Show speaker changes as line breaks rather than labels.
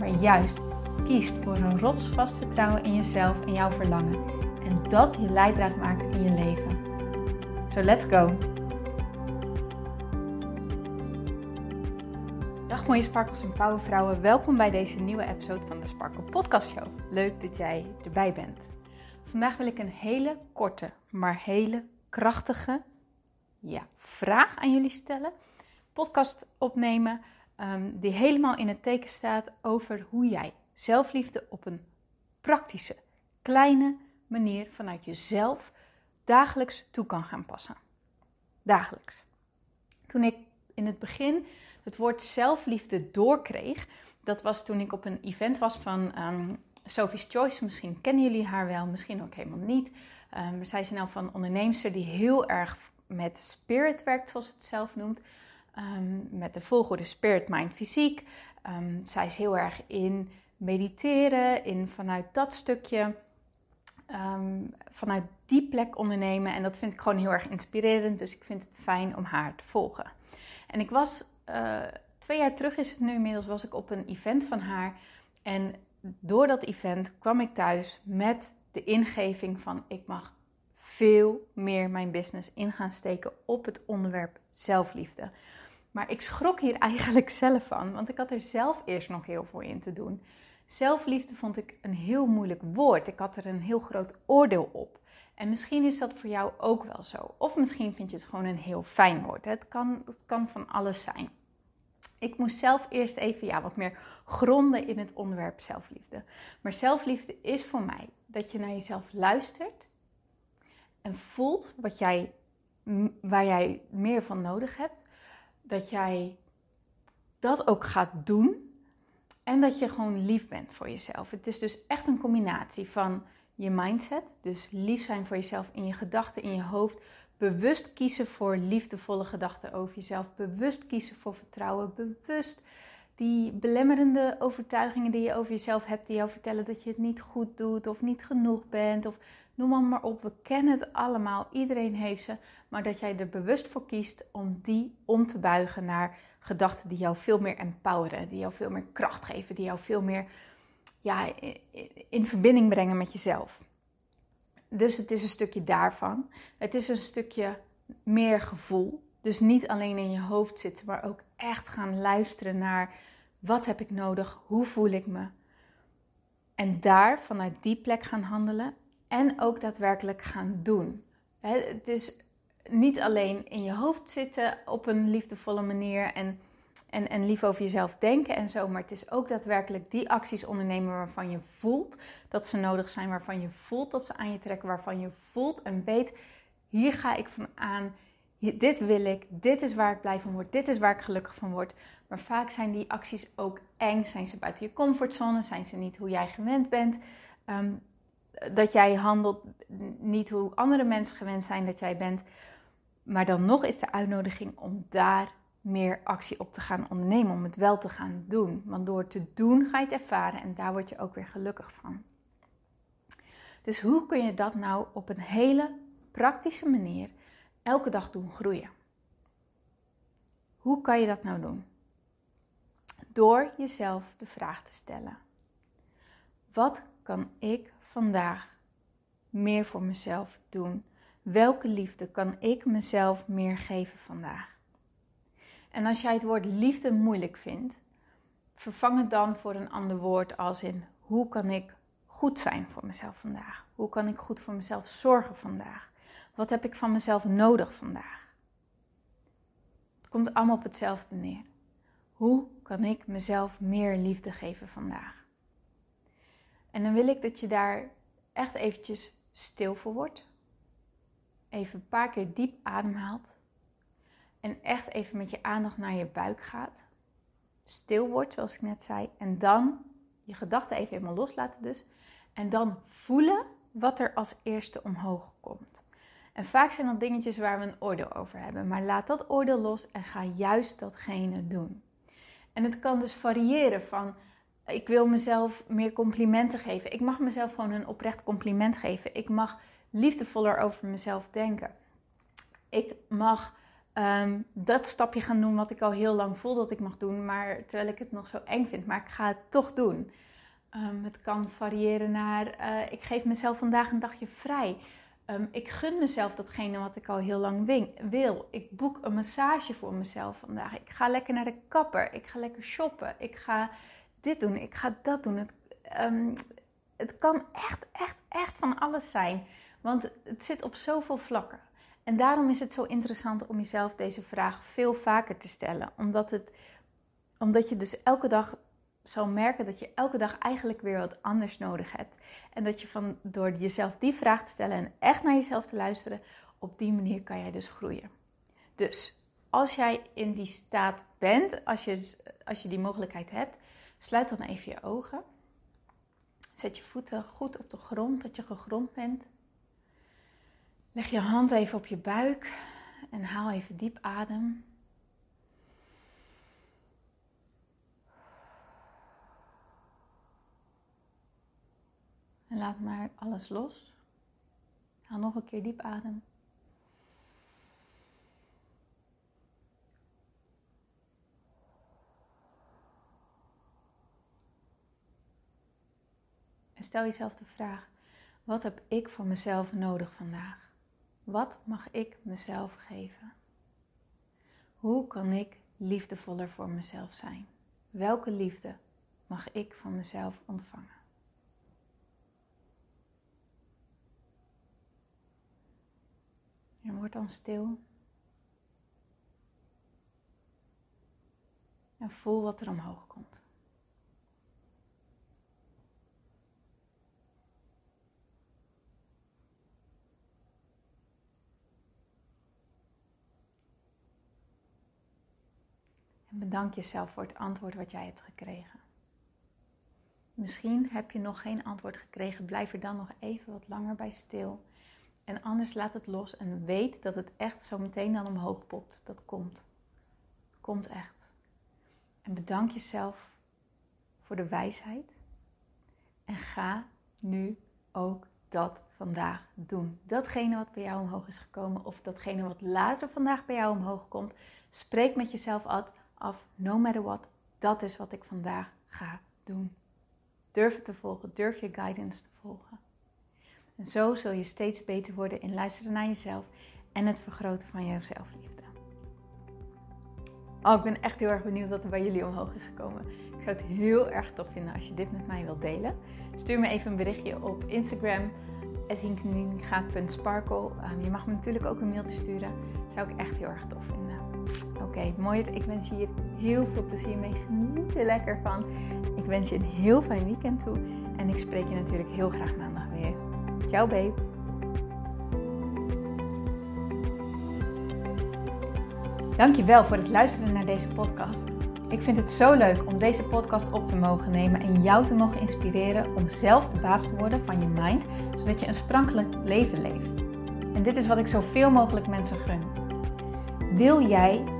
maar juist kiest voor een rotsvast vertrouwen in jezelf en jouw verlangen. En dat je leidraad maakt in je leven. So let's go! Dag mooie sparkels en powervrouwen, welkom bij deze nieuwe episode van de Sparkle Podcast Show. Leuk dat jij erbij bent. Vandaag wil ik een hele korte, maar hele krachtige ja, vraag aan jullie stellen. Podcast opnemen Ehm, die helemaal in het teken staat over hoe jij zelfliefde op een praktische, kleine manier vanuit jezelf dagelijks toe kan gaan passen. Dagelijks. Toen ik in het begin het woord zelfliefde doorkreeg, dat was toen ik op een event was van um, Sophie's Choice. Misschien kennen jullie haar wel, misschien ook helemaal niet. Um, zij is nou van onderneemster die heel erg met spirit werkt, zoals het zelf noemt. Ehm, met de volgorde Spirit, Mind, Fysiek. Um, zij is heel erg in mediteren, in vanuit dat stukje, ehm, vanuit die plek ondernemen. En dat vind ik gewoon heel erg inspirerend, dus ik vind het fijn om haar te volgen. En ik was, uh, twee jaar terug is het nu inmiddels, was ik op een event van haar. En door dat event kwam ik thuis met de ingeving van ik mag veel meer mijn business in gaan steken op het onderwerp zelfliefde. Maar ik schrok hier eigenlijk zelf van, want ik had er zelf eerst nog heel veel in te doen. Zelfliefde vond ik een heel moeilijk woord. Ik had er een heel groot oordeel op. En misschien is dat voor jou ook wel zo. Of misschien vind je het gewoon een heel fijn woord. Het kan, het kan van alles zijn. Ik moest zelf eerst even ja, wat meer gronden in het onderwerp zelfliefde. Maar zelfliefde is voor mij dat je naar jezelf luistert en voelt wat jij, waar jij meer van nodig hebt dat jij dat ook gaat doen. En dat je gewoon lief bent voor jezelf. Het is dus echt een combinatie van je mindset. Dus lief zijn voor jezelf in je gedachten, in je hoofd. Bewust kiezen voor liefdevolle gedachten over jezelf. Bewust kiezen voor vertrouwen. Bewust die belemmerende overtuigingen die je over jezelf hebt, die jou vertellen dat je het niet goed doet of niet genoeg bent. Of noem maar op. We kennen het allemaal. Iedereen heeft ze. Maar dat jij er bewust voor kiest om die om te buigen naar gedachten die jou veel meer empoweren. Die jou veel meer kracht geven. Die jou veel meer ja, in verbinding brengen met jezelf. Dus het is een stukje daarvan. Het is een stukje meer gevoel. Dus niet alleen in je hoofd zitten, maar ook echt gaan luisteren naar wat heb ik nodig, hoe voel ik me. En daar vanuit die plek gaan handelen en ook daadwerkelijk gaan doen. Het is niet alleen in je hoofd zitten op een liefdevolle manier en, en, en lief over jezelf denken en zo, maar het is ook daadwerkelijk die acties ondernemen waarvan je voelt dat ze nodig zijn, waarvan je voelt dat ze aan je trekken, waarvan je voelt en weet, hier ga ik van aan, dit wil ik, dit is waar ik blij van word, dit is waar ik gelukkig van word. Maar vaak zijn die acties ook eng, zijn ze buiten je comfortzone, zijn ze niet hoe jij gewend bent. Ehm, dat jij handelt niet hoe andere mensen gewend zijn dat jij bent. Maar dan nog is de uitnodiging om daar meer actie op te gaan ondernemen, om het wel te gaan doen. Want door te doen ga je het ervaren en daar word je ook weer gelukkig van. Dus hoe kun je dat nou op een hele praktische manier elke dag doen groeien? Hoe kan je dat nou doen? Door jezelf de vraag te stellen: wat kan ik vandaag meer voor mezelf doen? Welke liefde kan ik mezelf meer geven vandaag? En als jij het woord liefde moeilijk vindt, vervang het dan voor een ander woord als in hoe kan ik goed zijn voor mezelf vandaag? Hoe kan ik goed voor mezelf zorgen vandaag? Wat heb ik van mezelf nodig vandaag? Het komt allemaal op hetzelfde neer. Hoe kan ik mezelf meer liefde geven vandaag? En dan wil ik dat je daar echt eventjes stil voor wordt. Even een paar keer diep ademhaalt. En echt even met je aandacht naar je buik gaat. stil wordt, zoals ik net zei. En dan je gedachten even helemaal loslaten dus. En dan voelen wat er als eerste omhoog komt. En vaak zijn dat dingetjes waar we een oordeel over hebben. Maar laat dat oordeel los en ga juist datgene doen. En het kan dus variëren van ik wil mezelf meer complimenten geven. Ik mag mezelf gewoon een oprecht compliment geven. Ik mag liefdevoller over mezelf denken. Ik mag um, dat stapje gaan doen wat ik al heel lang voel dat ik mag doen, maar terwijl ik het nog zo eng vind, maar ik ga het toch doen. Um, het kan variëren naar uh, ik geef mezelf vandaag een dagje vrij. Um, ik gun mezelf datgene wat ik al heel lang wil. Ik boek een massage voor mezelf vandaag. Ik ga lekker naar de kapper. Ik ga lekker shoppen. Ik ga dit doen. Ik ga dat doen. Het, um, het kan echt, echt, echt van alles zijn. Want het zit op zoveel vlakken. En daarom is het zo interessant om jezelf deze vraag veel vaker te stellen. Omdat, het, omdat je dus elke dag zal merken dat je elke dag eigenlijk weer wat anders nodig hebt. En dat je van, door jezelf die vraag te stellen en echt naar jezelf te luisteren, op die manier kan jij dus groeien. Dus als jij in die staat bent, als je, als je die mogelijkheid hebt, sluit dan even je ogen. Zet je voeten goed op de grond, dat je gegrond bent. Leg je hand even op je buik en haal even diep adem. En laat maar alles los. Haal nog een keer diep adem. En stel jezelf de vraag: wat heb ik voor mezelf nodig vandaag? Wat mag ik mezelf geven? Hoe kan ik liefdevoller voor mezelf zijn? Welke liefde mag ik van mezelf ontvangen? En word dan stil. En voel wat er omhoog komt. En bedank jezelf voor het antwoord wat jij hebt gekregen. Misschien heb je nog geen antwoord gekregen. Blijf er dan nog even wat langer bij stil. En anders laat het los en weet dat het echt zo meteen dan omhoog popt. Dat komt. Komt echt. En bedank jezelf voor de wijsheid. En ga nu ook dat vandaag doen. Datgene wat bij jou omhoog is gekomen of datgene wat later vandaag bij jou omhoog komt. Spreek met jezelf af af, no matter what, dat is wat ik vandaag ga doen. Durf het te volgen, durf je guidance te volgen. En zo zul je steeds beter worden in luisteren naar jezelf en het vergroten van jouw zelfliefde. Oh, ik ben echt heel erg benieuwd wat er bij jullie omhoog is gekomen. Ik zou het heel erg tof vinden als je dit met mij wilt delen. Stuur me even een berichtje op Instagram, hinkeninga.sparkle. Um, je mag me natuurlijk ook een mailtje sturen. Zou ik echt heel erg tof vinden. Oké, mooi. Ik wens je hier heel veel plezier mee. Geniet er lekker van. Ik wens je een heel fijn weekend toe. En ik spreek je natuurlijk heel graag maandag weer. Ciao, babe. Dankjewel voor het luisteren naar deze podcast. Ik vind het zo leuk om deze podcast op te mogen nemen en jou te mogen inspireren om zelf de baas te worden van je mind, zodat je een sprankelijk leven leeft. En dit is wat ik zoveel mogelijk mensen gun. Wil jij